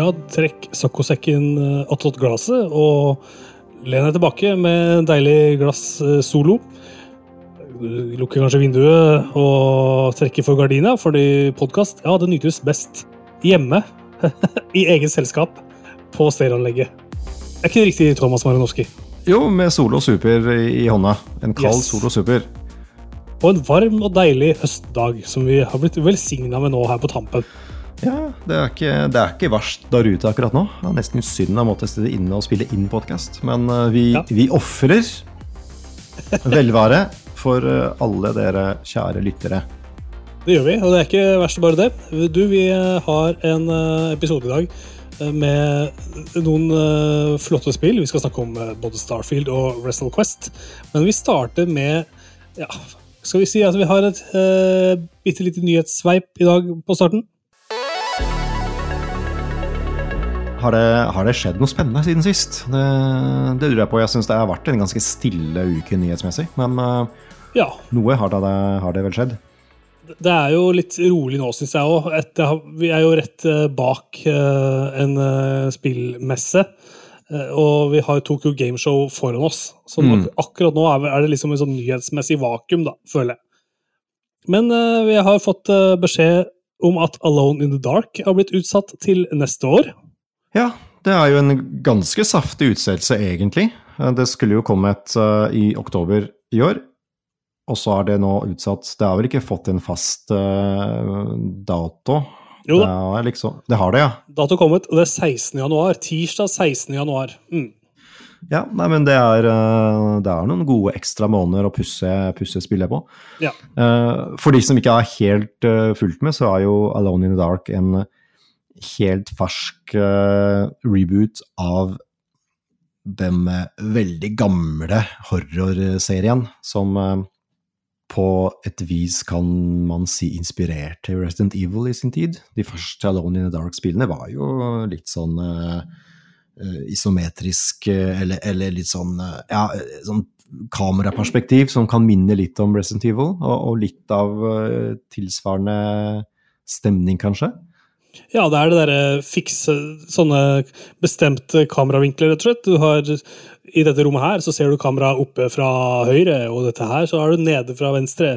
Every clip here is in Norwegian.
Ja, trekk saccosekken eh, attåt glasset og len deg tilbake med deilig glass eh, Solo. Lukker kanskje vinduet og trekker for gardina, fordi podkast ja, det nytes best hjemme, i eget selskap, på stereoanlegget. Er ikke det riktig, Thomas Marinowski? Jo, med Solo Super i hånda. En kald Yes. Solo Super. På en varm og deilig høstdag, som vi har blitt velsigna med nå her på tampen. Ja, det er, ikke, det er ikke verst der ute akkurat nå. Det er nesten synd å måtte sitte inne og spille inn podkast. Men eh, vi, Ja. vi ofrer velvære for eh, alle dere kjære lyttere. Det gjør vi, og det er ikke verst bare det. Du, vi eh, har en episode i dag med noen flotte spill. Vi skal snakke om både Starfield og Wrestle Quest. Men vi starter med ja, Skal vi si at vi har et uh, bitte lite nyhetssveip i dag på starten? Har det, har det skjedd noe spennende siden sist? Det, det lurer jeg på. Jeg syns det har vært en ganske stille uke nyhetsmessig. Men uh, Ja. noe har det, har det vel skjedd. Det er jo litt rolig nå, syns jeg òg. Vi er jo rett eh, bak en spillmesse. Eh, Og vi har Tokyo Gameshow foran oss. Så Mm. akkurat nå er, det liksom en sånn nyhetsmessig vakuum, da, føler jeg. Men uh, vi har fått uh, beskjed om at Alone in the Dark har blitt utsatt til neste år. Ja, det er jo en ganske saftig utsettelse, egentlig. Det skulle jo kommet uh, i oktober i år, og så er det nå utsatt Det har vel ikke fått en fast dato? Jo Det, da, er liksom, det har det, ja. dato kommet, og det er 16. januar. Tirsdag 16. januar. Mm. Ja, nei, men det er, eh, det er noen gode ekstra måneder å pusse, pusse spillet på. Ja. Eh, For de som ikke er helt eh, fulgt med, så er jo Alone in the Dark en helt fersk reboot av den veldig gamle horrorserien som på et vis kan man si inspirerte Resident Evil i sin tid. De første Alone in the Dark-spillene var jo litt sånn eh, isometrisk, eh, eller, eller litt sånn ja, sånn kameraperspektiv som kan minne litt om Resident Evil, og, og litt av uh, tilsvarende stemning, kanskje. Ja, det er det derre fikse Sånne bestemte kameravinkler, rett og slett. Du har I dette rommet her så ser du kameraet oppe fra høyre, og dette her så er du nede fra venstre,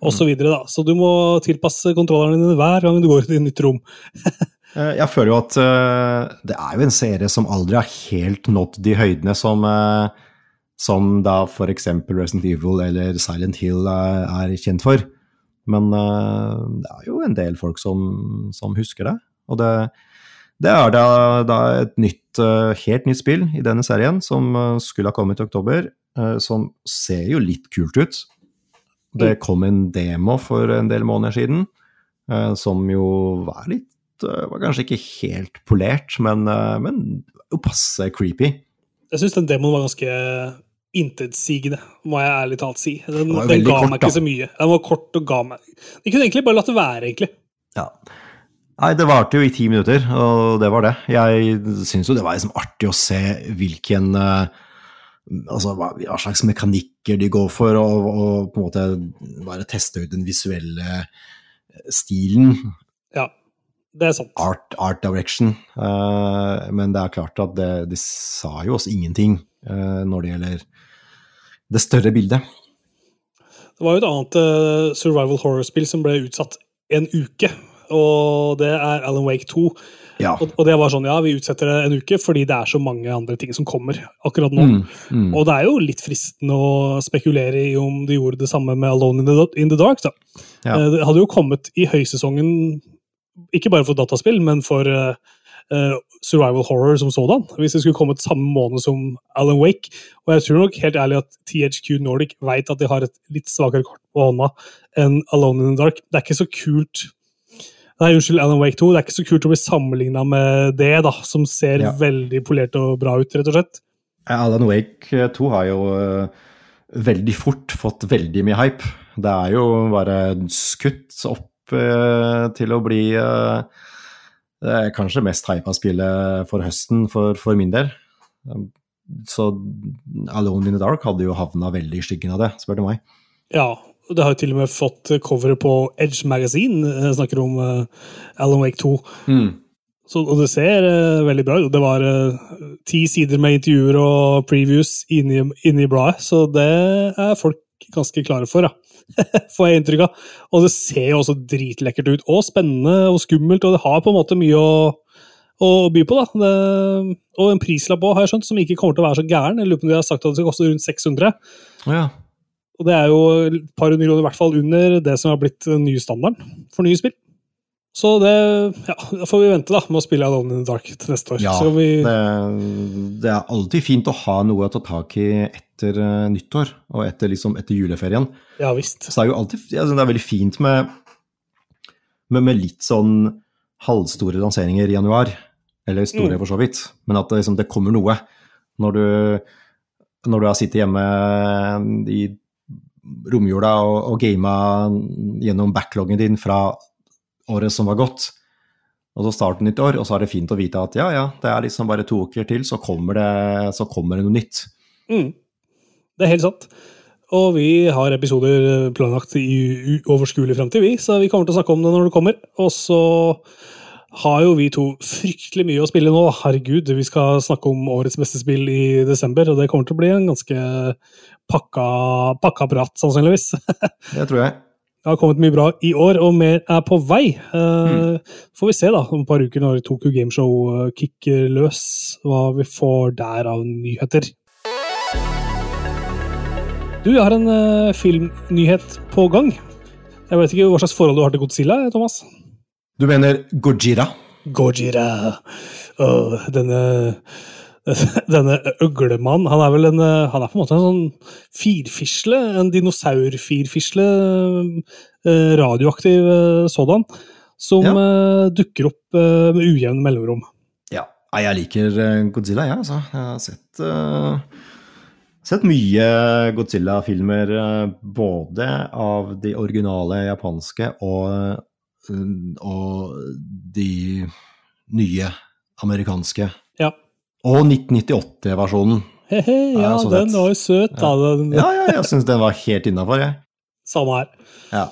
og så videre, da. Så du må tilpasse kontrollerne dine hver gang du går til et nytt rom. Eh, Jeg føler jo at uh, det er jo en serie som aldri har helt nådd de høydene som, uh, som da f.eks. Resident Evil eller Silent Hill er, er kjent for. Men eh, det er jo en del folk som, som husker det. Og det, det er da, da et nytt, eh, helt nytt spill i denne serien som eh, skulle ha kommet i oktober, som ser jo litt kult ut. Det kom en demo for en del måneder siden, som jo var litt Var kanskje ikke helt polert, men, men jo passe creepy. Jeg syns den demoen var ganske intetsigende, må jeg ærlig talt si. Den, den ga kort, meg ikke da. så mye. Den var kort og ga meg De kunne egentlig bare latt det være, egentlig. Ja. Nei, det varte jo i ti minutter, og det var det. Jeg syns jo det var liksom artig å se hvilken eh, Altså hva, slags mekanikker de går for, og, og på en måte bare teste ut den visuelle stilen. Ja, det er sant. Art, art direction. Uh, men det er klart at det, de sa jo oss ingenting uh, når det gjelder det større bildet. Det var jo et annet uh, survival horror-spill som ble utsatt en uke, og det er Alan Wake 2. Ja. Og, og det var sånn, ja, vi utsetter det en uke fordi det er så mange andre ting som kommer akkurat nå. Mm, mm. Og det er jo litt fristende å spekulere i om de gjorde det samme med Alone in the, in the Dark. da. Ja. Uh, Det hadde jo kommet i høysesongen, ikke bare for dataspill, men for eh, eh, survival horror som sådan. Hvis det skulle kommet samme måned som Alan Wake. Og jeg tror nok helt ærlig at THQ Nordic vet at de har et litt svakere kort på hånda enn Alone in the Dark. Det er ikke så kult Nei, unnskyld, Alan Wake 2. Det er ikke så kult å bli sammenligna med det, da, som ser Ja. veldig polert og bra ut, rett og slett. Alan Wake 2 har jo eh, veldig fort fått veldig mye hype. Det er jo bare skutt opp eh, til å bli eh, det er kanskje mest hypa spillet for høsten for, for min del. Så Alone in the Dark hadde jo havna veldig i skyggen av det, spør du meg. Ja, Det har jo til og med fått coveret på Edge Magazine. Jeg snakker om uh, Alan Wake 2. Mm. Så, og det ser uh, veldig bra ut. Det var uh, ti sider med intervjuer og previews inni, inni bladet, så det er folk ganske klare for, ja. får jeg inntrykk av. Og det ser jo også dritlekkert ut, og spennende og skummelt, og det har på en måte mye å, å by på. da. Det, og en prislapp òg, har jeg skjønt, som ikke kommer til å være så gæren. Jeg lurer på om de har sagt at det skal koste rundt 600. Ja. Og det er jo et par hundre kroner i hvert fall under det som har blitt den nye standarden for nye spill. Så det ja, da får vi vente da, med å spille Alone in the Dark til neste år. Ja, Så vi, det, det er alltid fint å ha noe å ta tak i etter uh, nyttår og etter, liksom, etter juleferien. ja visst. Så det er jo alltid altså, det er veldig fint med, med, med litt sånn halvstore lanseringer i januar. Eller store, Mm. for så vidt. Men at det, liksom, det kommer noe. Når du, når du har sittet hjemme i romjula og, og gama gjennom backloggen din fra året som var gått, og så starter nytt år, og så er det fint å vite at ja, ja, det er liksom bare to uker til, så kommer det, så kommer det noe nytt. Mm. Det er helt sant. Og vi har episoder planlagt i uoverskuelig fremtid, vi, så vi kommer til å snakke om det når det kommer. Og så har jo vi to fryktelig mye å spille nå. Herregud, vi skal snakke om årets beste spill i desember, og det kommer til å bli en ganske pakka, pakka prat, sannsynligvis. Det tror jeg. Det har kommet mye bra i år, og mer er på vei. Eh, Får vi se da, om et par uker når Tokyo Gameshow eh, kicker løs, hva vi får der av nyheter. Du, jeg har en uh, filmnyhet på gang. Jeg vet ikke hva slags forhold du har til Godzilla, Thomas? Du mener Gojira? Gojira. Uh, denne denne øglemannen, han er vel en eh, Han er på en måte en sånn firfisle, en dinosaurfirfisle, eh, radioaktiv eh, sådan, som Ja. dukker opp med ujevne mellomrom. Ja. Jeg liker Godzilla, jeg, altså. Jeg har sett, sett mye Godzilla-filmer, både av de originale japanske og, og de nye amerikanske. Ja. Og 1998-versjonen. He-he, ja, Ja, den var jo søt, da. Den, Ja, ja, jeg syns den var helt innafor, jeg. Samme her. Ja.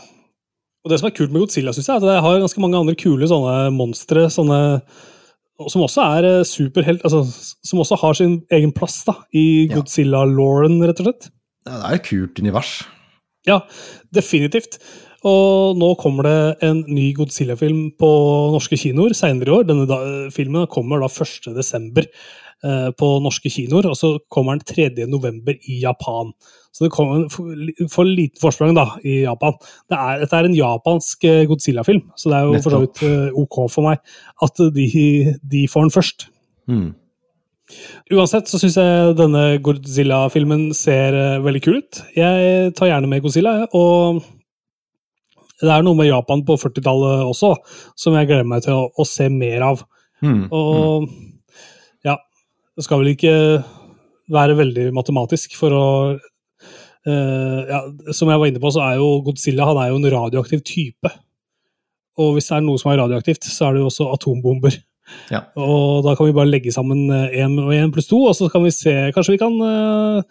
Og det som er kult med Godzilla, synes jeg, er at det har ganske mange andre kule sånne monstre, sånne som også er eh, superhelt, altså, som også har sin egen plass da, i Godzilla-lauren, rett og slett. Ja, Det er et kult univers. Ja, definitivt. Og nå kommer det en ny Godzilla-film på norske kinoer senere i år. Denne da, filmen kommer da 1. eh, på norske kinoer, og så kommer den 3. november i Japan. Så det kommer for lite forsprang da, i Japan. Det er, dette er en japansk eh, Godzilla-film, så det er jo for så vidt eh, ok for meg at de, de får den først. Mm. Uansett så syns jeg denne Godzilla-filmen ser veldig kul ut. Jeg tar gjerne med Godzilla, og det er noe med Japan på 40-tallet også som jeg gleder meg til å, å se mer av. Mm. Og ja, det skal vel ikke være veldig matematisk for å uh, ja, Som jeg var inne på, så er jo Godzilla han er jo en radioaktiv type. Og hvis det er noe som er radioaktivt, så er det jo også atombomber. Ja. Og da kan vi bare legge sammen én og én pluss to, og så kan vi se Kanskje vi kan uh,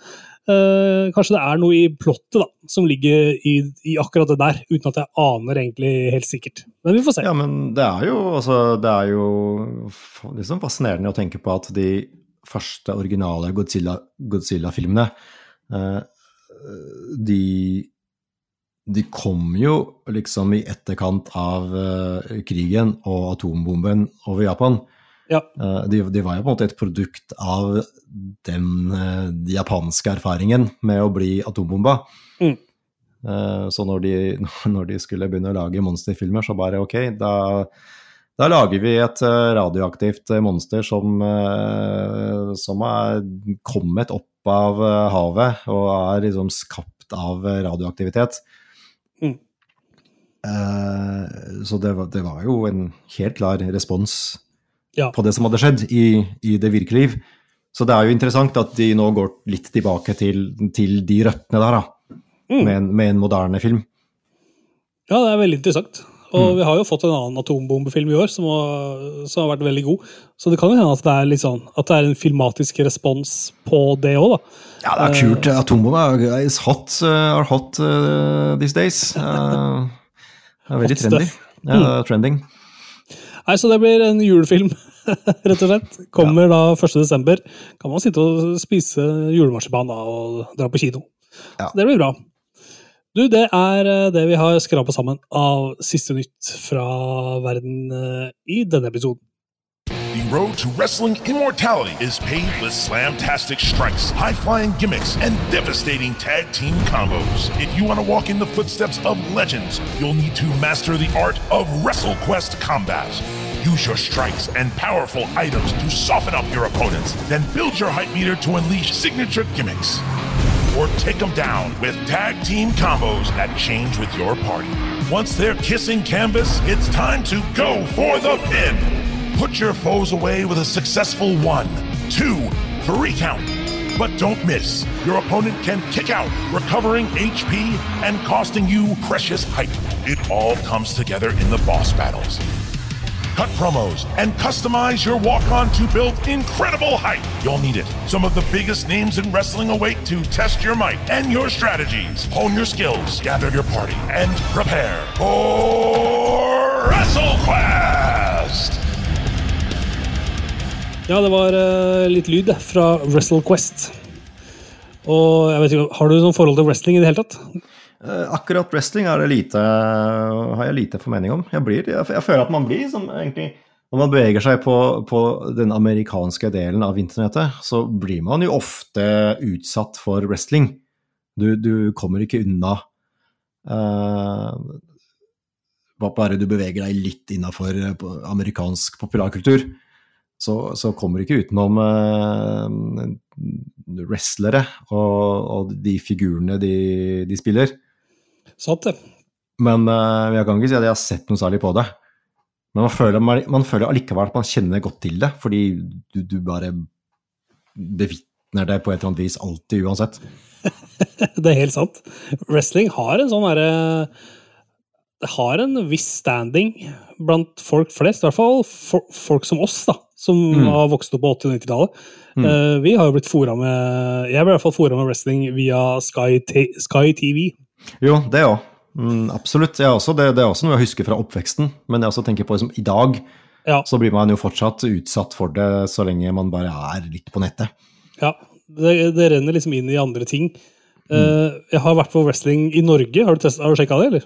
uh, Kanskje det er noe i plottet da, som ligger i, i akkurat det der, uten at jeg aner egentlig helt sikkert. Men vi får se. Ja, men det er jo, altså, det er jo liksom fascinerende å tenke på at de første originale Godzilla- Godzilla-filmene eh, de, de kom jo liksom i etterkant av eh, krigen og atombomben over Japan. Ja. Eh, de, de var jo på en måte et produkt av den eh, japanske erfaringen med å bli atombomba. Mm. Eh, Så når de, når de skulle begynne å lage monsterfilmer, så bare ok, da, da lager vi et eh, radioaktivt eh, monster som, eh, som er kommet opp av havet og er liksom skapt av radioaktivitet. Mm. Så det var, det var jo en helt klar respons Ja. på det som hadde skjedd i, i det virkelige liv. Så det er jo interessant at de nå går litt tilbake til, til de røttene der, da. Mm. Med, en, med en moderne film. Ja, det er veldig interessant. Og Mm. vi har jo fått en annen atombombefilm i år som har, som har vært veldig god. Så det kan jo hende at det er litt sånn, at det er en filmatisk respons på det òg, da. Ja, det er kult. Atombombe er hot, uh, are hot uh, these days. Uh, det er veldig trendy. Ja, er trending. Nei, Så det blir en julefilm, rett og slett. Kommer da 1. desember. Kan man sitte og spise julemarsipan da, og dra på kino. Ja. Så det blir bra. Du, det er eh, det vi har skrapa sammen av siste nytt fra verden eh, i denne episoden. The road to wrestling immortality is paved with slamtastic strikes, high flying gimmicks, and devastating tag team combos. If you want to walk in the footsteps of legends, you'll need to master the art of WrestleQuest combat. Use your strikes and powerful items to soften up your opponents, then build your hype meter to unleash signature gimmicks. Or take them down with tag team combos that change with your party. Once they're kissing canvas, it's time to go for the pin. Put your foes away with a successful one, two, three count. But don't miss. Your opponent can kick out, recovering HP and costing you precious hype. It all comes together in the boss battles. Cut promos and customize your walk on to build incredible hype. You'll need it. Some of the biggest names in wrestling await to test your might and your strategies. Hone your skills, gather your party, and prepare for WrestleQuest! Ja, det var eh, litt lyd fra WrestleQuest. Og jeg vet ikke, Har du noe forhold til wrestling i det hele tatt? Eh, Akkurat wrestling lite, har jeg lite formening om. Jeg, blir, jeg, jeg føler at man blir som egentlig Når man beveger seg på, på den amerikanske delen av internettet, så blir man jo ofte utsatt for wrestling. Du, du kommer ikke unna. Uh, bare du beveger deg litt innafor amerikansk populærkultur, så, så kommer du ikke utenom uh, wrestlere og, og de figurene de, de spiller. Sant det. Men uh, jeg kan ikke si at jeg har sett noe særlig på det. Men man føler, man, man føler allikevel at man kjenner godt til det, fordi du, du bare bevitner det på et eller annet vis alltid, uansett. Det er helt sant. Wrestling har en sånn derre Det har en viss standing blant folk flest, i hvert fall for, folk som oss, da, som Mm. har vokst opp på 80- og 90-tallet. Mm. Uh, vi har jo blitt fora med Jeg ble i hvert fall fora med wrestling via Sky, Sky TV. Jo, det òg. Mm, absolutt. Jeg også, det, det er også noe jeg husker fra oppveksten, men jeg også tenker på liksom, i dag Ja, så blir man jo fortsatt utsatt for det så lenge man bare er litt på nettet. ja det, det renner liksom inn i andre ting. Mm. Uh, jeg har vært på wrestling i Norge. Har du, testet- har du sjekka det, eller?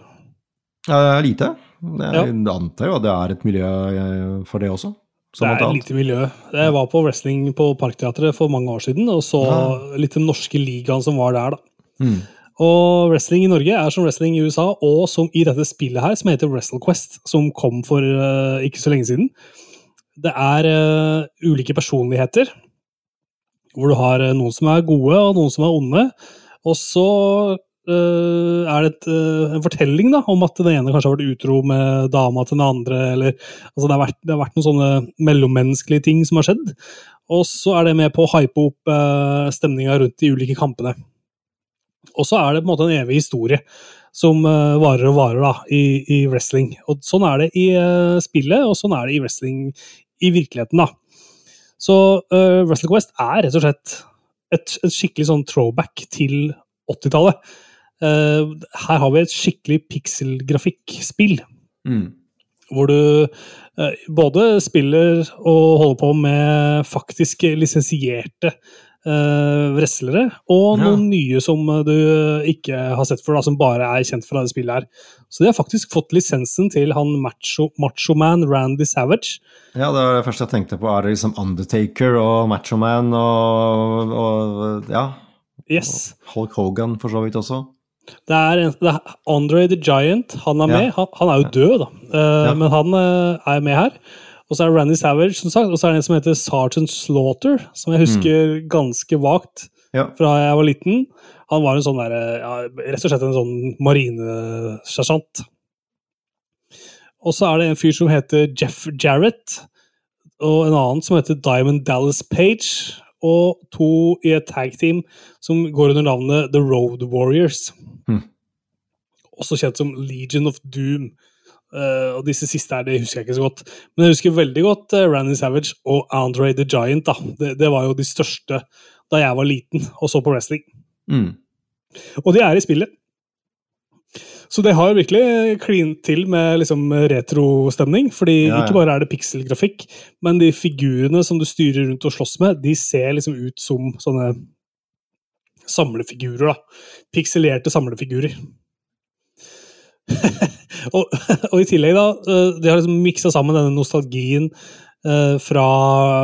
Uh, lite. Jeg Ja. antar jo at det er et miljø eh, for det også. Det er et lite miljø. Jeg var på wrestling på Parkteatret for mange år siden og så Ja. litt den norske ligaen som var der. da. Mm. Og wrestling i Norge er som wrestling i USA, og som i dette spillet her, som heter WrestleQuest, som kom for uh, ikke så lenge siden. Det er uh, ulike personligheter, hvor du har eh, noen som er gode, og noen som er onde. Og så uh, er det et, en fortelling da, om at den ene kanskje har vært utro med dama til den andre, eller altså det, har vært, det har vært noen sånne mellommenneskelige ting som har skjedd. Og så er det med på å hype opp uh, stemninga rundt de ulike kampene. Og så er det på en måte en evig historie som eh, varer og varer da, i, i wrestling. Og sånn er det i eh, spillet, og sånn er det i wrestling i virkeligheten. da. Så uh, WrestleQuest er rett og slett et, et skikkelig sånn throwback til 80-tallet. Uh, her har vi et skikkelig pikselgrafikkspill Mm. hvor du uh, både spiller og holder på med faktisk lisensierte wrestlere, og Ja. noen nye som eh, du ikke har sett før, da, som bare er kjent fra det spillet her. Så de har faktisk fått lisensen til han macho, man Randy Savage. Ja, det var det første jeg tenkte på. Er det liksom Undertaker og Machoman og, og ja, Yes. Hulk Hogan for så vidt også? Det er, en, det er Andre the Giant. Han er Ja. med. Han, han er jo død, da. uh, Ja. Men han uh, er med her. Og så er det Randy Savage, som sagt. Og så er det en som heter Sergeant Slaughter, som jeg husker ganske vagt Ja. fra jeg var liten. Han var en sånn der, ja, rett og slett en sånn marinesersjant. Og så er det en fyr som heter Jeff Jarrett, og en annen som heter Diamond Dallas Page, og to i et tagteam som går under navnet The Road Warriors. Mm. Også kjent som Legion of Doom. Uh, og disse siste her, det husker jeg ikke så godt. Men jeg husker veldig godt uh, Randy Savage og Andre the Giant. da. Det, det, var jo de største da jeg var liten og så på wrestling. Mm. Og de er i spillet. Så det har virkelig klint til med liksom retrostemning. fordi ja, ja. ikke bare er det pikselgrafikk, men de figurene som du styrer rundt og slåss med, de ser liksom ut som sånne samlefigurer. da. Pikselerte samlefigurer. og, og, i tillegg, da, eh, de har liksom miksa sammen denne nostalgien uh, fra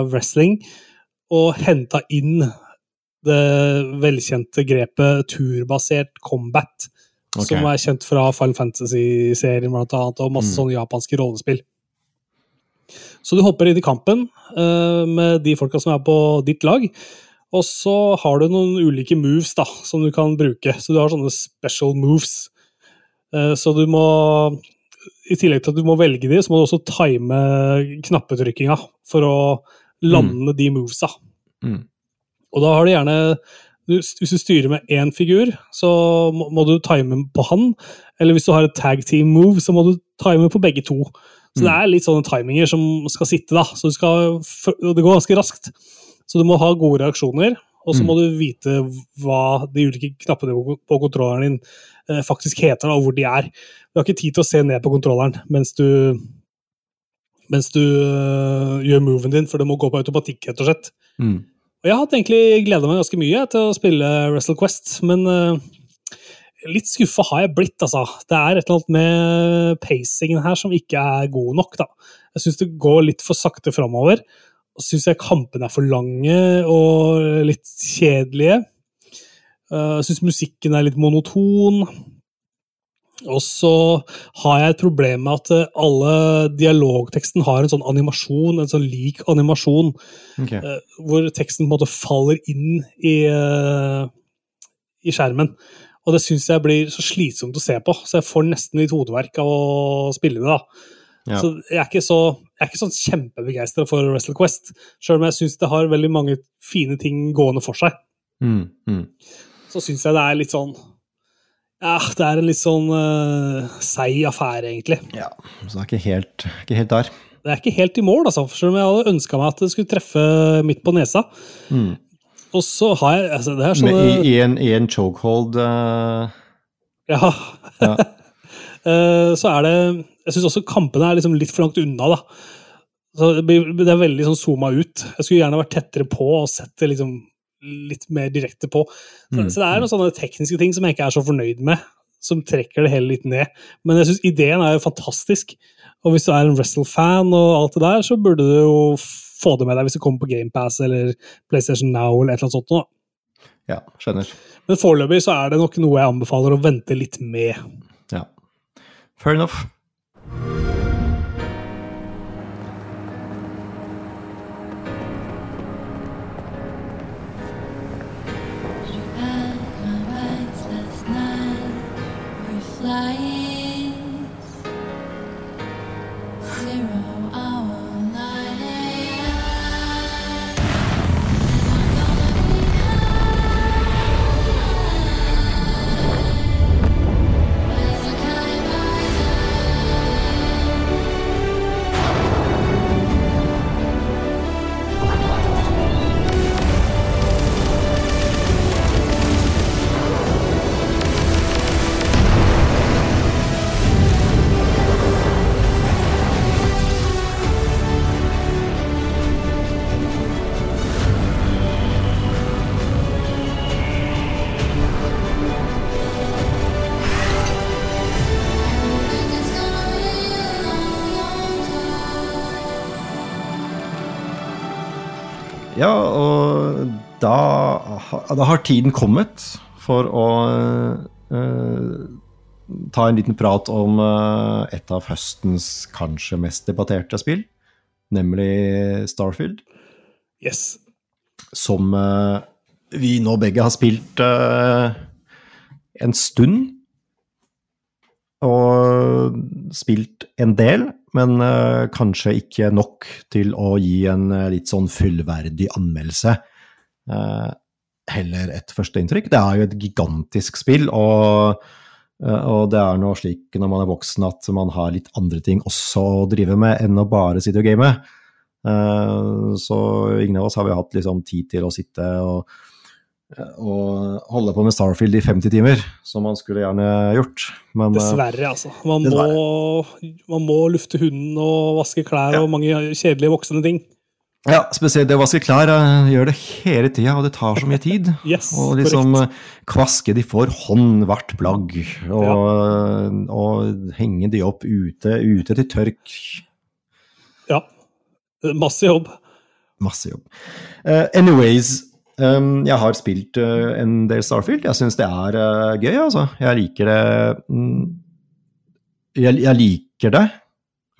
wrestling og henta inn det velkjente grepet turbasert combat. Okay. Som er kjent fra Final Fantasy-serien blant annet, og masse mm. sånne japanske rollespill. Så du hopper inn i kampen uh, med de folka som er på ditt lag. Og så har du noen ulike moves da, som du kan bruke. Så du har sånne special moves Eh, så du må I tillegg til at du må velge de, så må du også time knappetrykkinga for å lande mm. de movesa. Mm. Og da har du gjerne Hvis du styrer med én figur, så må du time på han. Eller hvis du har et tag team move, så må du time på begge to. Så mm. det er litt sånne timinger som skal sitte, da. Så skal, det går ganske raskt. Så du må ha gode reaksjoner, og så mm. må du vite hva de ulike knappene på kontrolleren din Eh, faktisk heter, og hvor de er. Du har ikke tid til å se ned på kontrolleren mens du, mens du uh, gjør moven din, for det må gå på automatikk, rett og slett. Mm. Og jeg har egentlig gleda meg ganske mye til å spille Wrestle Quest, men uh, litt skuffa har jeg blitt, altså. Det er et eller annet med pacingen her som ikke er god nok, da. Jeg syns det går litt for sakte framover. Syns jeg kampene er for lange og litt kjedelige. Eh, jeg syns musikken er litt monoton. Og så har jeg et problem med at eh, alle dialogteksten har en sånn animasjon, en sånn lik animasjon, okay. Eh, hvor teksten på en måte faller inn i, i skjermen. Og det syns jeg blir så slitsomt å se på, så jeg får nesten litt hodeverk av å spille det. da. Ja. Så jeg er ikke så jeg er ikke sånn kjempebegeistra for Wrestle Quest, sjøl om jeg syns det har veldig mange fine ting gående for seg. Mm, mm så syns jeg det er litt sånn Ja, det er en litt sånn uh, seig affære, egentlig. Ja, så det er ikke helt, ikke helt der. Det er ikke helt i mål, altså, selv om jeg hadde ønska meg at det skulle treffe midt på nesa. Mm. Og så har jeg altså, det er sånne, i, i, en, I en chokehold uh... Ja. ja. uh, så er det Jeg syns også kampene er liksom litt for langt unna, da. Så det, er veldig sånn zooma ut. Jeg skulle gjerne vært tettere på og sett det liksom litt mer direkte på. Mm. Så det er noen sånne tekniske ting som jeg ikke er så fornøyd med, som trekker det hele litt ned. Men jeg syns ideen er jo fantastisk. Og hvis du er en Wrestle-fan og alt det der, så burde du jo få det med deg hvis du kommer på GamePass eller PlayStation Now eller et eller annet sånt. Da. Ja, skjønner. Men foreløpig så er det nok noe jeg anbefaler å vente litt med. Fair enough. Da, har tiden kommet for å uh, ta en liten prat om uh, et av høstens kanskje mest debatterte spill, nemlig Starfield. Yes. Som uh, vi nå begge har spilt en stund. Og spilt en del men uh, kanskje ikke nok til å gi en litt sånn fullverdig anmeldelse. Uh, heller et førsteinntrykk. Det er jo et gigantisk spill, og Eh, og det er nå slik når man er voksen at man har litt andre ting også å drive med enn å bare sitte og game. Eh, så ingen av oss har vi hatt liksom tid til å sitte og, og holde på med Starfield i 50 timer, som man skulle gjerne gjort. Men, eh, Dessverre, altså. Man må, man må lufte hunden og vaske klær og mange kjedelige voksne ting. Ja, spesielt det å vaske klær. Jeg gjør det hele tida, og det tar så mye tid. Yes, og liksom korrekt. kvaske de for hånd hvert plagg, og, og henge de opp ute, ute til tørk. Ja. Masse jobb. Masse jobb. Uh, anyways, um, jeg har spilt uh, en del Starfield. Jeg syns det er uh, gøy, altså. Jeg liker det mm, jeg, jeg liker det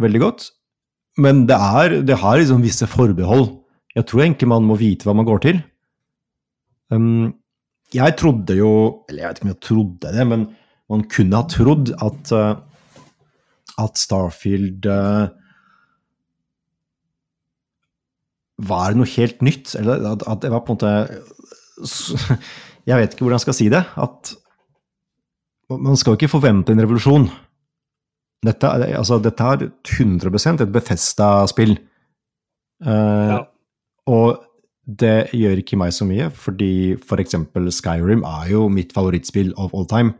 veldig godt. Men det, er, det har liksom visse forbehold. Jeg tror egentlig man må vite hva man går til. Um, jeg trodde jo Eller jeg vet ikke om jeg trodde det, men man kunne ha trodd at, uh, at Starfield uh, var noe helt nytt. Eller at, at det var på en måte Jeg vet ikke hvordan jeg skal si det. At man skal jo ikke forvente en revolusjon. Dette, altså, dette er 100 et Bethesda-spill. Uh, Ja. Og det gjør ikke meg så mye, fordi f.eks. For Skyrim er jo mitt favorittspill of all time.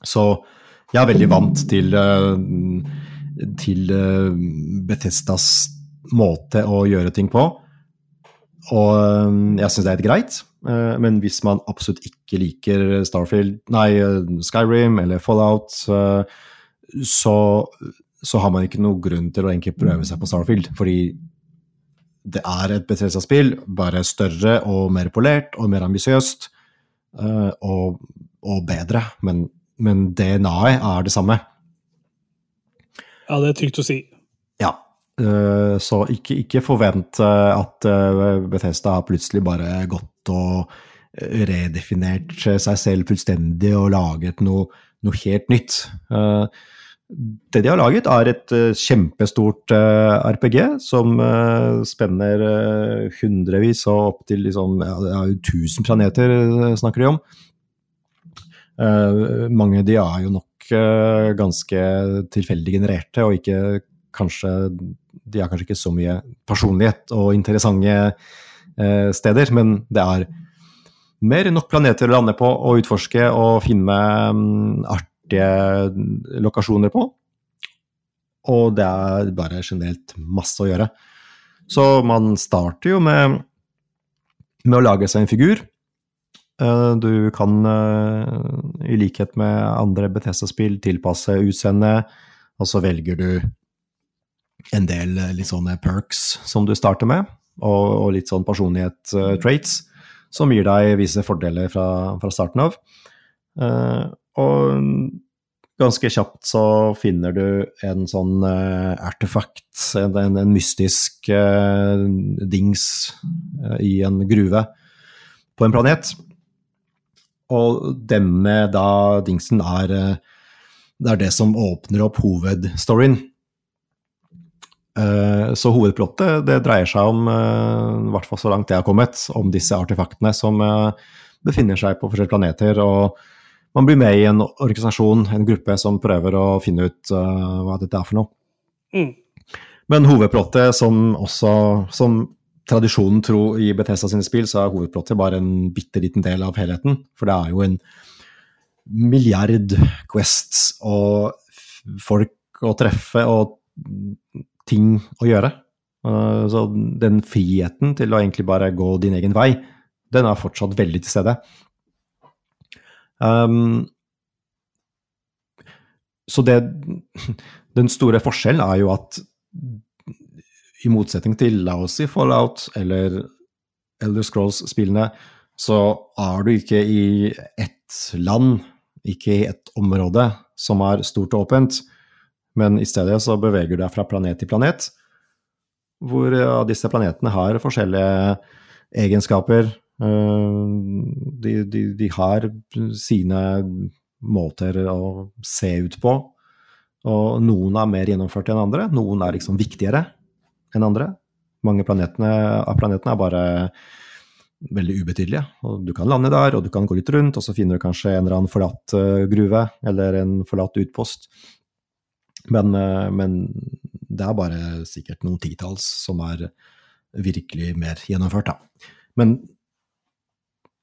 Så jeg er veldig vant til, uh, til uh, Bethesdas måte å gjøre ting på. Og jeg syns det er helt greit. Uh, men hvis man absolutt ikke liker Starfield, nei, uh, Skyrim eller Fallout, uh, så, så har man ikke noen grunn til å egentlig prøve seg på Starfield. Fordi det er et Bethesda-spill, bare større og mer polert og mer ambisiøst. og, og bedre. Men, men DNA-et er det samme. Ja, det er trygt å si. Ja. eh, Så ikke, ikke forvent eh, at eh, Bethesda har plutselig bare gått og redefinert seg selv fullstendig og laget noe, noe helt nytt. Eh, Det de har laget, er et eh, kjempestort eh, RPG som spenner hundrevis og opp til liksom, ja, 1000 planeter, snakker de om. Mange de er jo nok ganske tilfeldig genererte, og ikke kanskje De har kanskje ikke så mye personlighet og interessante steder, men det er mer enn nok planeter å lande på og utforske og finne mm, artige lokasjoner på. Og det er bare generelt masse å gjøre. Så man starter jo med, med å lage seg en figur. Eh, Du kan, eh, i likhet med andre Bethesda-spill, tilpasse utseendet, og så velger du en del eh, litt sånne perks som du starter med, og, og litt sånn personlighet-traits, som gir deg visse fordeler fra, fra starten av. Eh, og ganske kjapt så finner du en sånn uh, artefakt, en, en, en mystisk uh, dings uh, i en gruve på en planet. Og denne da dingsen er, eh, det er det som åpner opp hovedstoryen. Eh, Så hovedplottet det dreier seg om, eh, i hvert fall så langt jeg har kommet, om disse artefaktene som eh, befinner seg på forskjellige planeter. og man blir med i en organisasjon, en gruppe, som prøver å finne ut uh, hva dette er for noe. Mm. Men hovedplottet, som også som tradisjonen tro i Bethesda sine spill, så er hovedplottet bare en bitte liten del av helheten. For det er jo en milliard quests og folk å treffe og ting å gjøre. Så den friheten til å egentlig bare gå din egen vei, den er fortsatt veldig til stede. Um, så det Den store forskjellen er jo at i motsetning til si Fallout eller Elder Scrolls-spillene, så er du ikke i ett land, ikke i ett område som er stort og åpent, men i stedet så beveger du deg fra planet til planet, hvor ja, disse planetene har forskjellige egenskaper. Eh, De, de, de har sine måter å se ut på, og noen er mer gjennomført enn andre. Noen er liksom viktigere enn andre. Mange av planetene er bare veldig ubetydelige. Og du kan lande der, og du kan gå litt rundt, og så finner du kanskje en eller annen forlatt uh, gruve eller en forlatt utpost. Men, uh, men, det er bare sikkert noen titalls som er virkelig mer gjennomført, da. Men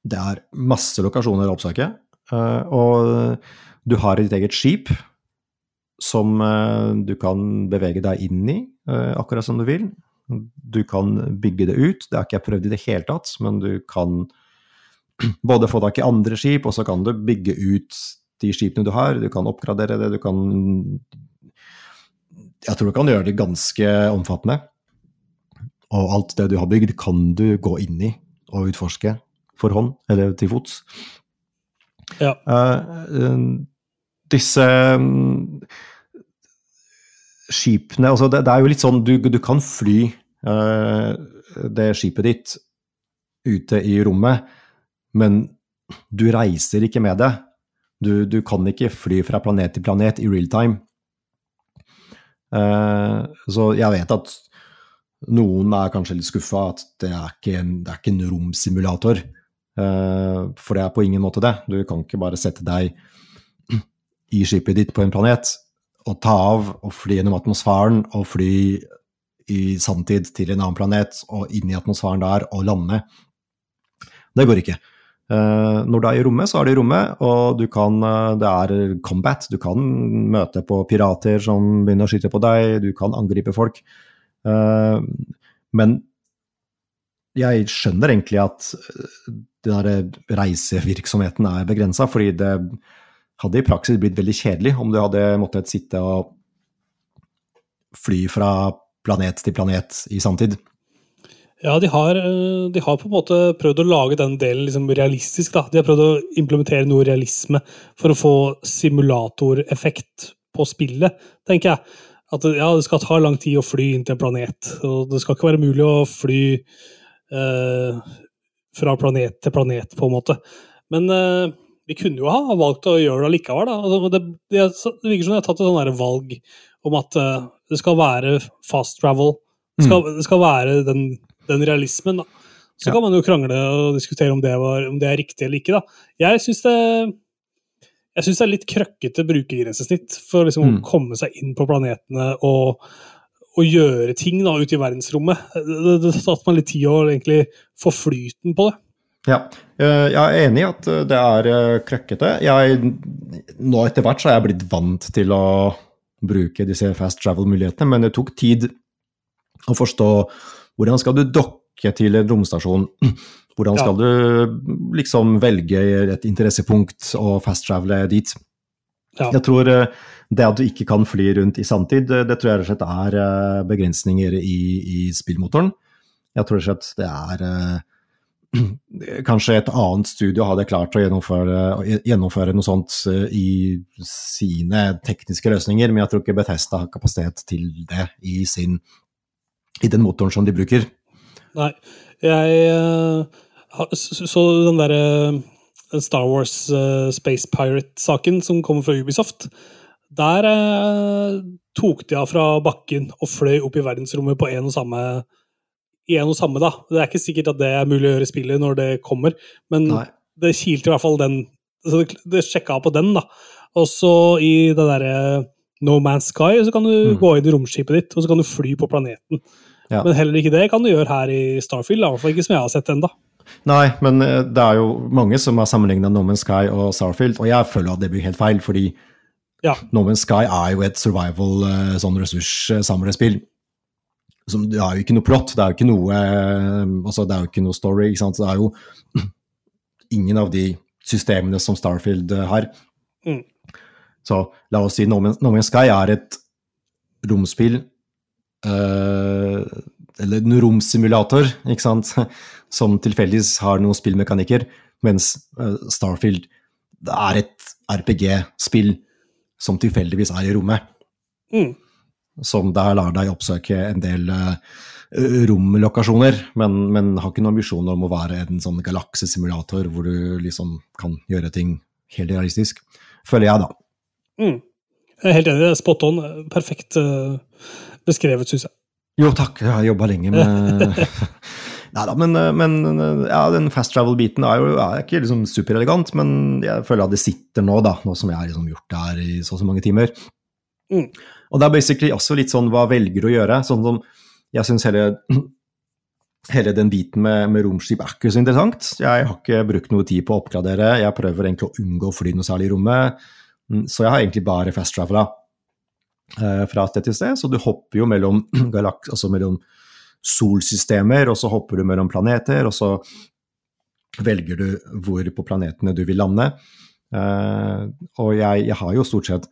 det er masse lokasjoner å oppsøke, uh, og du har ditt eget skip som du kan bevege deg inn i, akkurat som du vil. Du kan bygge det ut. Det har ikke jeg prøvd i det hele tatt, men du kan både få tak i andre skip, og så kan du bygge ut de skipene du har. Du kan oppgradere det, du kan Jeg tror du kan gjøre det ganske omfattende. Og alt det du har bygd, kan du gå inn i og utforske for hånd, eller til fots. Ja. Uh, disse skipene altså det, det, er jo litt sånn du, du kan fly uh, det skipet ditt ute i rommet, men du reiser ikke med det. Du, du kan ikke fly fra planet til planet i real time. Uh, så jeg vet at noen er kanskje litt skuffa at det er ikke en, det er ikke en romsimulator. Uh, for det er på ingen måte det. Du kan ikke bare sette deg i skipet ditt på en planet og ta av og fly gjennom atmosfæren og fly i sanntid til en annen planet og inn i atmosfæren der og lande. Det går ikke. Uh, når du er i rommet, så er du i rommet, og kan, uh, det er combat. Du kan møte på pirater som begynner å skyte på deg, du kan angripe folk. Uh, men jeg skjønner egentlig at den reisevirksomheten er begrensa, fordi det hadde i praksis blitt veldig kjedelig om du hadde måttet sitte og fly fra planet til planet i samtid. Ja, de har, eh, de har, på en måte prøvd å lage den delen liksom realistisk. Da. De har prøvd å implementere noe realisme for å få simulatoreffekt på spillet, tenker jeg. At ja, det skal ta lang tid å fly inn til en planet, og det skal ikke være mulig å fly eh, fra planet til planet, på en måte. Men eh, vi kunne jo ha valgt å gjøre det likevel. Altså, det, det, det, virker som de har tatt et sånt valg om at eh, det skal være fast travel. Det skal, mm. det skal være den, den, realismen. Da. Så ja. kan man jo krangle og diskutere om det, var, om det er riktig eller ikke. Da. Jeg syns det, det, er litt krøkkete brukergrensesnitt for liksom mm. å komme seg inn på planetene og, og gjøre ting da, ute i verdensrommet. Det, det, tatt meg litt tid å egentlig få flyten på det. Ja, eh, jeg er enig i at det er eh, krøkkete. Jeg, nå etter hvert så er jeg blitt vant til å bruke disse fast travel-mulighetene, men det tok tid å forstå hvordan skal du dokke til en romstasjon. Hvordan skal ja. du liksom velge et interessepunkt og fast-travele dit? Ja. Jeg tror det at du ikke kan fly rundt i sanntid, det tror jeg rett og slett er begrensninger i, i spillmotoren. Jeg tror rett og slett det er kanskje et annet studio hadde klart å gjennomføre, gjennomføre, noe sånt eh, i sine tekniske løsninger, men jeg tror ikke Bethesda har kapasitet til det i, sin, i den motoren som de bruker. Nei, jeg uh, så den derre uh, Star Wars uh, Space Pirate-saken som kommer fra Ubisoft. Der tok de av fra bakken og fløy opp i verdensrommet på en og samme i en og samme, da. Det er ikke sikkert at det er mulig å gjøre i spillet når det kommer, men Nei. det kilte i hvert fall den så Det, det sjekka på den, da. Og så i det derre No Man's Sky så kan du mm. gå inn i romskipet ditt, og så kan du fly på planeten. Ja. Men heller ikke det kan du gjøre her i Starfield, i hvert fall ikke som jeg har sett ennå. Nei, men eh, det er jo mange som har sammenligna No Man's Sky og Starfield, og jeg føler at det blir helt feil, fordi ja. No Man's Sky er jo et survival eh, sånn ressurssamlespill som, Det er jo ikke noe plott, det er jo ikke noe, eh, altså det er jo ikke noe story. ikke sant? Det er jo ingen av de systemene som Starfield har. Mm. Så la oss si No Man's Sky er et romspill Eller en romsimulator, ikke sant, som tilfeldigvis har noen spillmekanikker, mens uh, Starfield er et RPG-spill som tilfeldigvis er i rommet. Mm som der lar deg oppsøke en del uh, romlokasjoner, men, men, har ikke noen ambisjoner om å være en sånn galaksesimulator hvor du liksom kan gjøre ting helt realistisk. Føler jeg, da. Mm. Jeg er helt enig. Spot on. Perfekt uh, beskrevet, syns jeg. Jo, takk. Jeg har jobba lenge med Nei da, men, men, ja, den fast travel-biten er jo er ikke liksom superelegant, men jeg føler at det sitter nå, da, nå som jeg har liksom gjort det her i så og så mange timer. Mm. Og det er basically også litt sånn hva velger å gjøre. Sånn som jeg syns hele, hele den biten med, med romskip er ikke så interessant. Jeg har ikke brukt noe tid på å oppgradere, jeg prøver egentlig å unngå å fly noe særlig i rommet. Mm, Så jeg har egentlig bare fast travela eh, fra sted til sted. Så du hopper jo mellom, galaks, altså mellom solsystemer, og så hopper du mellom planeter, og så velger du hvor på planetene du vil lande. Eh, og jeg, jeg har jo stort sett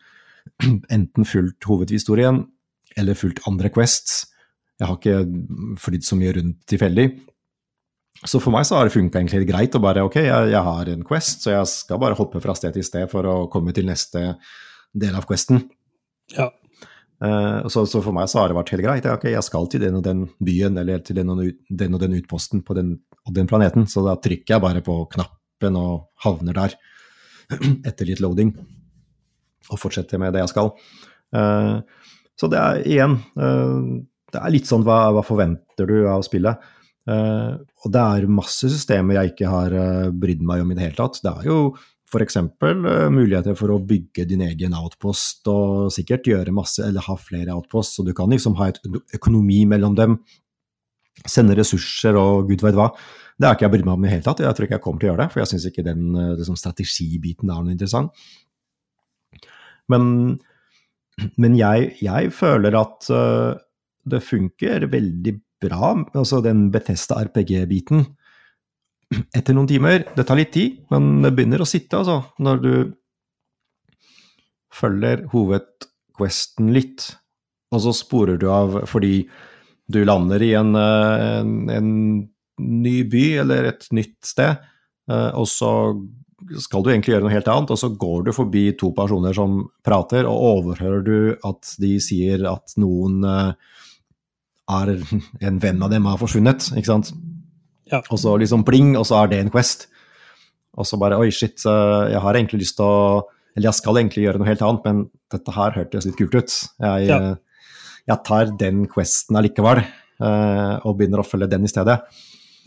enten fulgt hovedhistorien eller fulgt andre quests. Jeg har ikke flydd så mye rundt tilfeldig. Så for meg så har det funka egentlig greit å bare ok, jeg, jeg, har en quest, så jeg skal bare hoppe fra sted til sted for å komme til neste del av questen. Ja. Uh, så, så, for meg så har det vært helt greit. Ja, ok, jeg skal til den og den byen eller til den og den, og den utposten på den og den planeten, så da trykker jeg bare på knappen og havner der etter litt loading. Og fortsetter med det jeg skal. Uh, så det er igjen uh, Det er litt sånn hva, hva forventer du av spillet? og det er masse systemer jeg ikke har brydd meg om i det hele tatt. Det er jo f.eks. Uh, muligheter for å bygge din egen outpost og sikkert gjøre masse, eller ha flere outposts, så du kan liksom ha et økonomi mellom dem. Sende ressurser og gud vet hva. Det har ikke jeg brydd meg om i det hele tatt. Jeg tror ikke jeg kommer til å gjøre det, for jeg syns ikke den liksom, strategibiten er noe interessant. Men, men jeg, jeg, føler at uh, det funker veldig bra, altså den Betesta RPG-biten etter noen timer. Det tar litt tid, men det begynner å sitte, altså, når du følger hovedquesten litt, og så sporer du av fordi du lander i en, en, en ny by eller et nytt sted, og så skal du egentlig gjøre noe helt annet, og så går du forbi to personer som prater, og overhører du at de sier at noen er en venn av dem har forsvunnet, ikke sant. Ja. Og så liksom pling, og så er det en quest. Og så bare oi, shit, jeg har egentlig lyst til å Eller jeg skal egentlig gjøre noe helt annet, men dette her hørtes litt kult ut. Jeg, Ja. jeg tar den questen allikevel, eh, og begynner å følge den i stedet.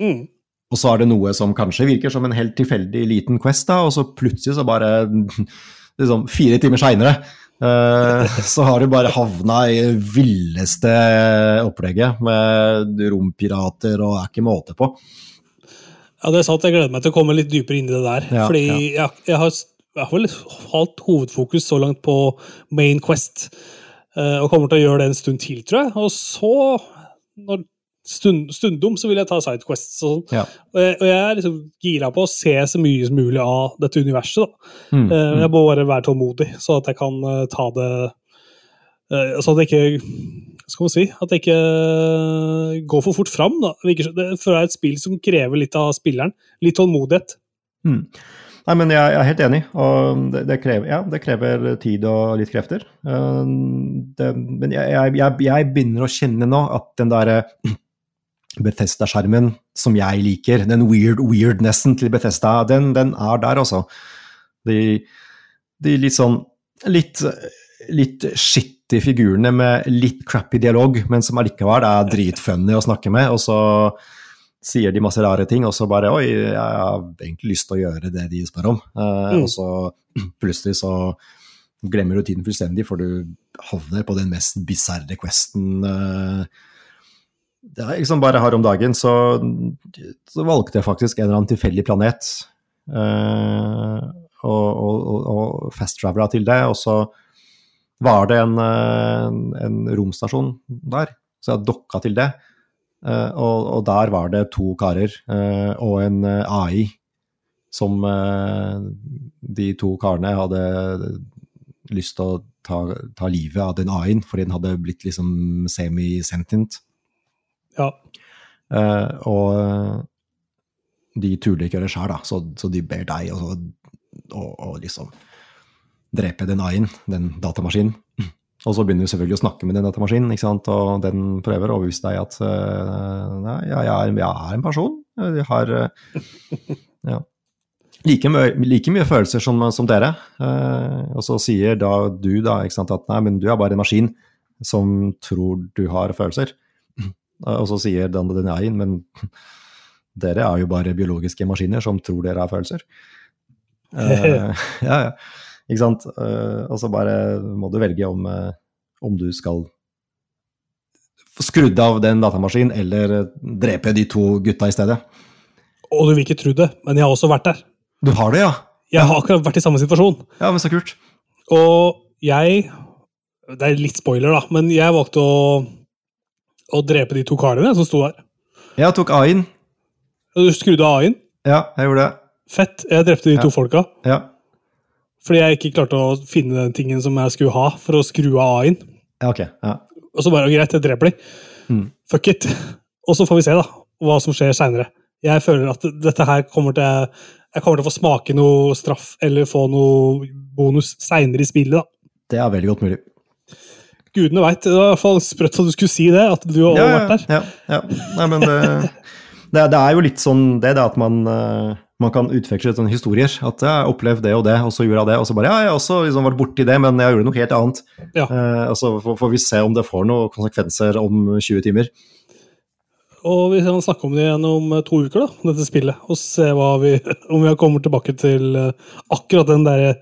Mm. Og så er det noe som kanskje virker som en helt tilfeldig liten quest, da, og så plutselig så bare liksom Fire timer seinere så har du bare havna i det villeste opplegget med rompirater og er ikke måte på. Ja, det er sant. Jeg gleder meg til å komme litt dypere inn i det der. Ja, fordi ja. Jeg, jeg har jeg har vel hatt hovedfokus så langt på Main Quest, eh, og kommer til å gjøre det en stund til, tror jeg. Og så, når stund, stundom, så vil jeg ta Sidequests og sånn. Ja. Og, jeg- og jeg er liksom gira på å se så mye som mulig av dette universet. Mm, mm. Jeg må bare være tålmodig, så at jeg kan uh, ta det uh, Så at jeg ikke hva skal man si, at jeg ikke går for fort fram. da. Det virker Det er et spill som krever litt av spilleren. Litt tålmodighet. Mm. Nei, men jeg, er helt enig, og det, det, krever, ja, det krever tid og litt krefter. Det, men jeg, jeg, jeg, jeg begynner å kjenne nå at den derre Bethesda-skjermen som jeg liker, den weird weirdnessen til Bethesda, den, den er der, altså. De, de litt sånn litt, litt skittige figurene med litt crappy dialog, men som allikevel er dritfunny å snakke med, og så sier de masse rare ting, og så bare Oi, jeg har egentlig lyst til å gjøre det de spør om. Eh, Mm. Og så plutselig så glemmer du tiden fullstendig, for du havner på den mest bisarre questen. eh. Er liksom bare her om dagen, så, så valgte jeg faktisk en eller annen tilfeldig planet. eh, og, og, og fast-travela til det, og så var det en, en, en romstasjon der, så jeg dokka til det. Eh, og, og der var det to karer eh, og en eh, AI som eh, de to karene hadde lyst til å ta, ta livet av den AI-en, fordi den hadde blitt liksom semi-sentient. Ja. Eh, og eh, de turte ikke gjøre det sjøl, så, så de ber deg å liksom drepe den AI-en, den datamaskinen. Og så begynner du selvfølgelig å snakke med den datamaskinen, ikke sant? og den prøver å overbevise deg at uh, nei, jeg, er, jeg er en person. Jeg har uh, ja. like, mye, like mye følelser som, som dere. Uh, og så sier da du da, sant, at nei, men du er bare en maskin som tror du har følelser. Og så sier Dan Denayen, men dere er jo bare biologiske maskiner som tror dere har følelser. Uh, ja, ja. Ikke sant. Uh, og så bare må du velge om, uh, om du skal skrudde skrudd av den datamaskinen, eller eh, drepe de to gutta i stedet. Og du vil ikke tro det, men jeg har også vært der. Du har det, ja? Jeg har akkurat vært i samme situasjon. Ja, men så kult. Og jeg Det er litt spoiler, da, men jeg valgte å, å drepe de to karene som sto der. Jeg tok A-en. Du skrudde av A-en. Ja, jeg gjorde det. Fett. Jeg drepte de Ja. to folka. Ja, Fordi jeg ikke klarte å finne den tingen som jeg skulle ha for å skru av A-en. ja ok. Ja. Og så bare greit, jeg dreper de. Mm. Fuck it. Og så får vi se da, hva som skjer seinere. Jeg føler at dette her kommer til Jeg kommer til å få smake noe straff eller få noe bonus seinere i spillet. da. Det er veldig godt mulig. Gudene veit. Det var i hvert fall sprøtt at du skulle si det. At du har ja, vært der. Ja, ja. Nei, men det, det, det er jo litt sånn det, det at man, eh, man kan utveksle sånne historier. At jeg har opplevd det og det, og så gjorde jeg det. Og så bare ja, jeg har også liksom vært borti det, men jeg gjorde noe helt annet. Ja. Eh, og så får, får vi se om det får noen konsekvenser om 20 timer. Og vi kan snakke om det igjen om eh, to uker, da, dette spillet. Og se hva vi, om vi kommer tilbake til eh, akkurat den derre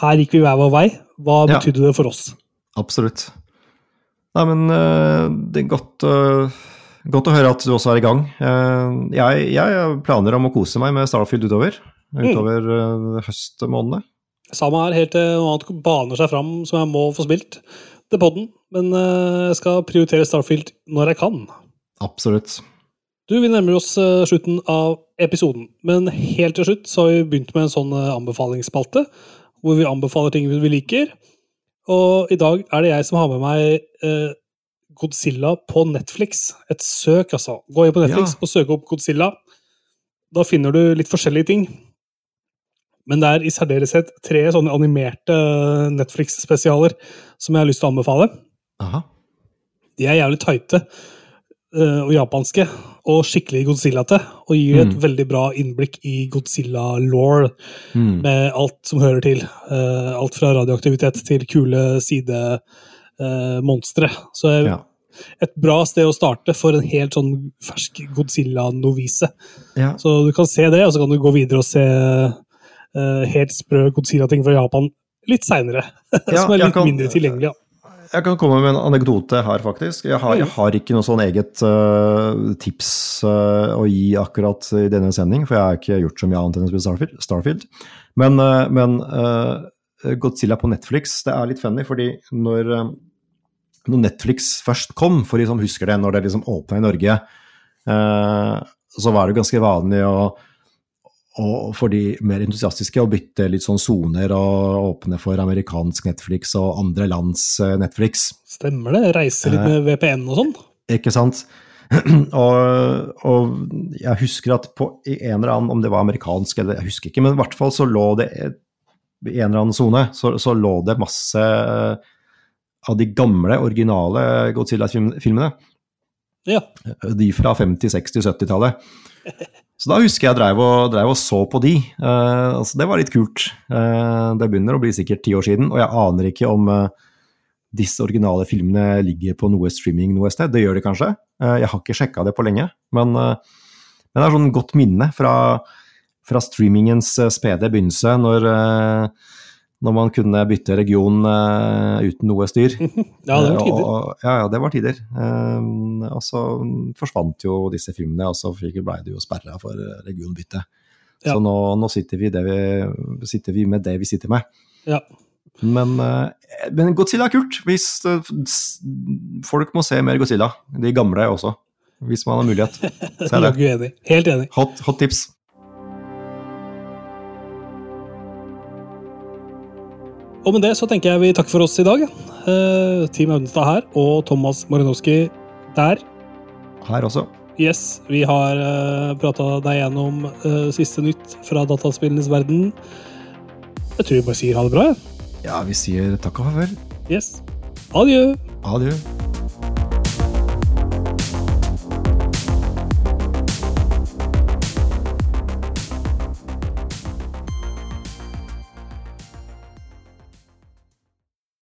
Her gikk vi hver vår vei. Hva Ja. betydde det for oss? Absolutt. Nei, men eh, det er godt, eh, godt å høre at du også er i gang. Eh, jeg, jeg planer om å kose meg med Starfield utover. Utover mm. høstmånedene. Samme her, helt til noe annet baner seg fram som jeg må få spilt til podden. Men jeg skal prioritere Starfield når jeg kan. Absolutt. Du, Vi nærmer oss slutten av episoden, men helt til slutt så har vi begynt med en sånn anbefalingsspalte, hvor vi anbefaler ting vi liker. Og i dag er det jeg som har med meg eh, Godzilla på Netflix. Et søk, altså. Gå inn på Netflix Ja. og søk opp Godzilla. Da finner du litt forskjellige ting. Men det er i særdeleshet tre sånne animerte eh, Netflix-spesialer som jeg har lyst til å anbefale. Aha. De er jævlig tighte og japanske, og skikkelig Godzilla-te. Og gir et Mm. veldig bra innblikk i Godzilla-law, Mm. med alt som hører til. Uh, alt fra radioaktivitet til kule sidemonstre. Så eh, Ja. et bra sted å starte for en helt sånn fersk Godzilla-novise. Ja. Så du kan se det, og så kan du gå videre og se uh, helt sprø Godzilla-ting fra Japan litt seinere. Ja, som er litt kan- mindre tilgjengelig. Ja. Jeg kan komme med en anekdote her, faktisk. Jeg har, jeg har ikke noe sånn eget uh, tips uh, å gi akkurat i denne sending, for jeg har ikke gjort så mye annet enn å spille Starfield. Starfield. Men, uh, men Godzilla på Netflix, det er litt funny, fordi når, når Netflix først kom, for de som husker det, når det liksom åpna i Norge, så var det ganske vanlig å og for de mer entusiastiske å bytte litt sånn soner og åpne for amerikansk Netflix og andre lands eh, Netflix. Stemmer det? Reise litt med VPN og sånn? Ikke sant? og, og jeg husker at på i en eller annen, om det var amerikansk eller jeg husker ikke, men i hvert fall så lå det i en eller annen sone, så, så lå det masse av de gamle, originale Godzilla-filmene. Ja. De fra 50-, 60-, 70-tallet. Så da husker jeg drev og, og så på de. Uh, altså det var litt kult. Uh, det begynner å bli sikkert ti år siden, og jeg aner ikke om uh, disse originale filmene ligger på noe streaming noe sted. Det gjør de kanskje. Jeg har ikke sjekka det på lenge, men, men det er sånn godt minne fra, fra streamingens spede begynnelse, når, eh, når man kunne bytte region uh, uten noe styr. Ja, det var tider. Og- Ja, ja, det var tider. Um, og så forsvant jo disse filmene, og så blei ble det jo sperra for eh, regionbytte. Ja. Så nå, nå sitter, vi det vi, sitter vi med det vi sitter med. Ja. Men, uh, men Godzilla er kult. Hvis uh, folk må se mer Godzilla. De gamle også. Hvis man har mulighet. Se det. Helt enig. Hot, hot tips. Og med det så tenker jeg vi takker for oss i dag. Eh, Team Audenstad her, og Thomas Marinowski der. Her også. Yes, vi har uh, prata deg gjennom eh, siste nytt fra dataspillenes verden. Jeg tror vi bare sier ha det bra. Ja, vi sier takk og farvel. Yes. Adjø. Adjø.